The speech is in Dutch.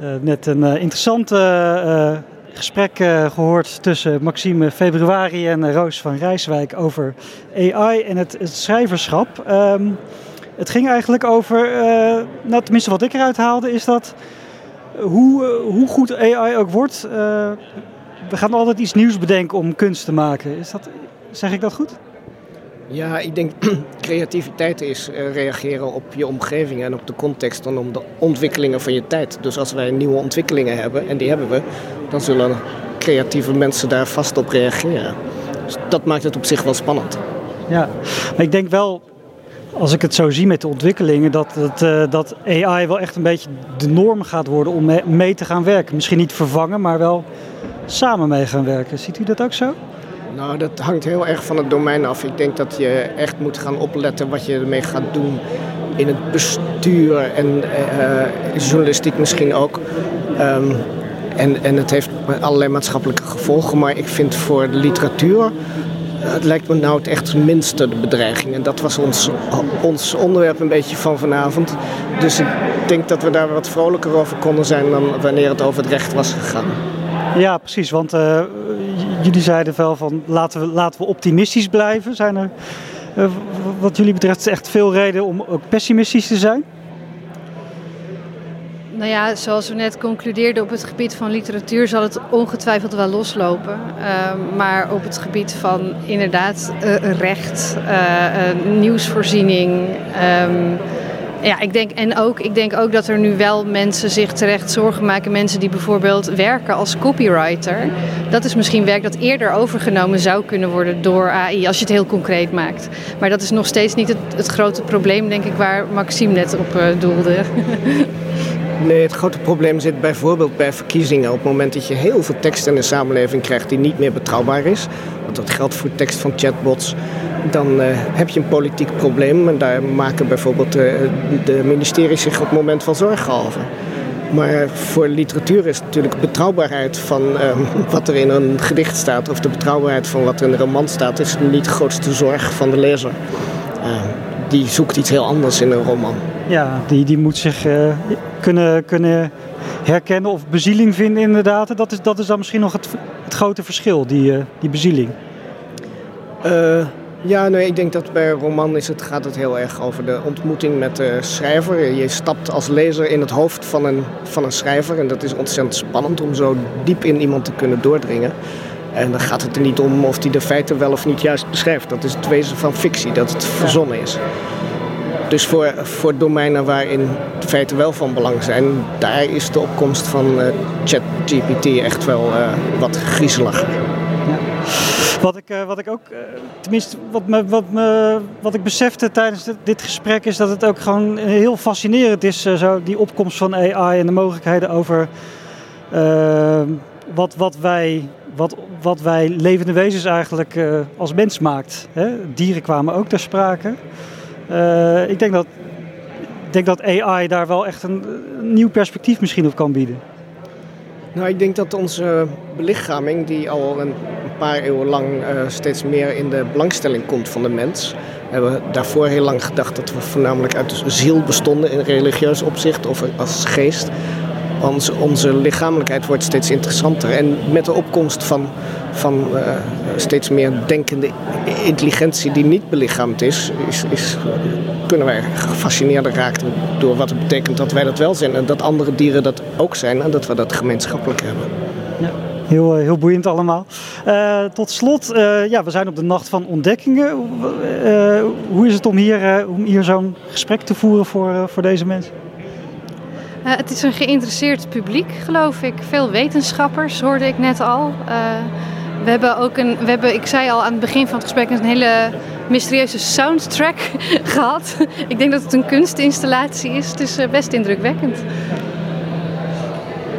Uh, net een uh, interessant uh, gesprek gehoord tussen Maxime Februari en Roos van Rijswijk over AI en het, schrijverschap. Um, het ging eigenlijk over, nou tenminste wat ik eruit haalde, is dat hoe, hoe goed AI ook wordt, we gaan altijd iets nieuws bedenken om kunst te maken. Is dat, zeg ik dat goed? Ja, ik denk creativiteit is uh, reageren op je omgeving en op de context en om de ontwikkelingen van je tijd. Dus als wij nieuwe ontwikkelingen hebben, en die hebben we, dan zullen creatieve mensen daar vast op reageren. Dus dat maakt het op zich wel spannend. Ja, maar ik denk wel, als ik het zo zie met de ontwikkelingen, dat, dat, uh, dat AI wel echt een beetje de norm gaat worden om mee te gaan werken. Misschien niet vervangen, maar wel samen mee gaan werken. Ziet u dat ook zo? Nou, dat hangt heel erg van het domein af. Ik denk dat je echt moet gaan opletten wat je ermee gaat doen in het bestuur en uh, journalistiek misschien ook. Um, en, en het heeft allerlei maatschappelijke gevolgen, maar ik vind voor de literatuur het lijkt me nou het echt minste de bedreiging. En dat was ons, ons onderwerp een beetje van vanavond. Dus ik denk dat we daar wat vrolijker over konden zijn dan wanneer het over het recht was gegaan. Ja, precies. Want jullie zeiden wel van laten we, laten we optimistisch blijven. Zijn er uh, wat jullie betreft echt veel reden om ook pessimistisch te zijn? Nou ja, zoals we net concludeerden op het gebied van literatuur zal het ongetwijfeld wel loslopen. Uh, maar op het gebied van inderdaad uh, recht, nieuwsvoorziening. Um, ja, ik denk, en ook, ik denk ook dat er nu wel mensen zich terecht zorgen maken. Mensen die bijvoorbeeld werken als copywriter. Dat is misschien werk dat eerder overgenomen zou kunnen worden door AI, als je het heel concreet maakt. Maar dat is nog steeds niet het, het grote probleem, denk ik, waar Maxime net op uh, doelde. Nee, het grote probleem zit bijvoorbeeld bij verkiezingen. Op het moment dat je heel veel tekst in de samenleving krijgt die niet meer betrouwbaar is. Dat geldt voor tekst van chatbots. Dan uh, heb je een politiek probleem. En daar maken bijvoorbeeld uh, de ministeries zich op het moment van zorgen over. Maar voor literatuur is natuurlijk betrouwbaarheid van uh, wat er in een gedicht staat. Of de betrouwbaarheid van wat er in een roman staat. is niet de grootste zorg van de lezer. die zoekt iets heel anders in een roman. Ja, die, die moet zich kunnen, kunnen herkennen of bezieling vinden inderdaad. Dat is, dat is dan misschien nog het, het grote verschil, die, uh, die bezieling. Uh, ja, nee, ik denk dat bij roman is het, gaat het heel erg over de ontmoeting met de schrijver. Je stapt als lezer in het hoofd van een, van een schrijver en dat is ontzettend spannend om zo diep in iemand te kunnen doordringen. En dan gaat het er niet om of hij de feiten wel of niet juist beschrijft. Dat is het wezen van fictie, dat het verzonnen is. Dus voor, voor domeinen waarin feiten wel van belang zijn, daar is de opkomst van uh, ChatGPT echt wel uh, wat griezelig. Wat ik, uh, wat ik ook, tenminste, wat, me, wat, me, wat ik besefte tijdens dit, dit, gesprek is dat het ook gewoon heel fascinerend is, zo, die opkomst van AI en de mogelijkheden over wat, wat, wij, wat, wat wij levende wezens eigenlijk als mens maakt. Hè? Dieren kwamen ook ter sprake. Uh, ik denk dat, denk dat AI daar wel echt een, nieuw perspectief misschien op kan bieden. Nou, ik denk dat onze belichaming, die al een paar eeuwen lang uh, steeds meer in de belangstelling komt van de mens. We hebben daarvoor heel lang gedacht dat we voornamelijk uit ziel bestonden in religieus opzicht of als geest. Onze, lichamelijkheid wordt steeds interessanter. En met de opkomst van, van uh, steeds meer denkende intelligentie die niet belichaamd is, is, kunnen wij gefascineerder raken door wat het betekent dat wij dat wel zijn en dat andere dieren dat ook zijn en dat we dat gemeenschappelijk hebben. Ja. Heel, heel boeiend allemaal. Uh, tot slot, ja, we zijn op de nacht van ontdekkingen. Hoe is het om hier, om hier zo'n gesprek te voeren voor, voor deze mensen? Uh, het is een geïnteresseerd publiek, geloof ik. Veel wetenschappers, hoorde ik net al. Uh, we hebben ook een, we hebben, ik zei al aan het begin van het gesprek, een hele mysterieuze soundtrack gehad. ik denk dat het een kunstinstallatie is. Het is uh, best indrukwekkend.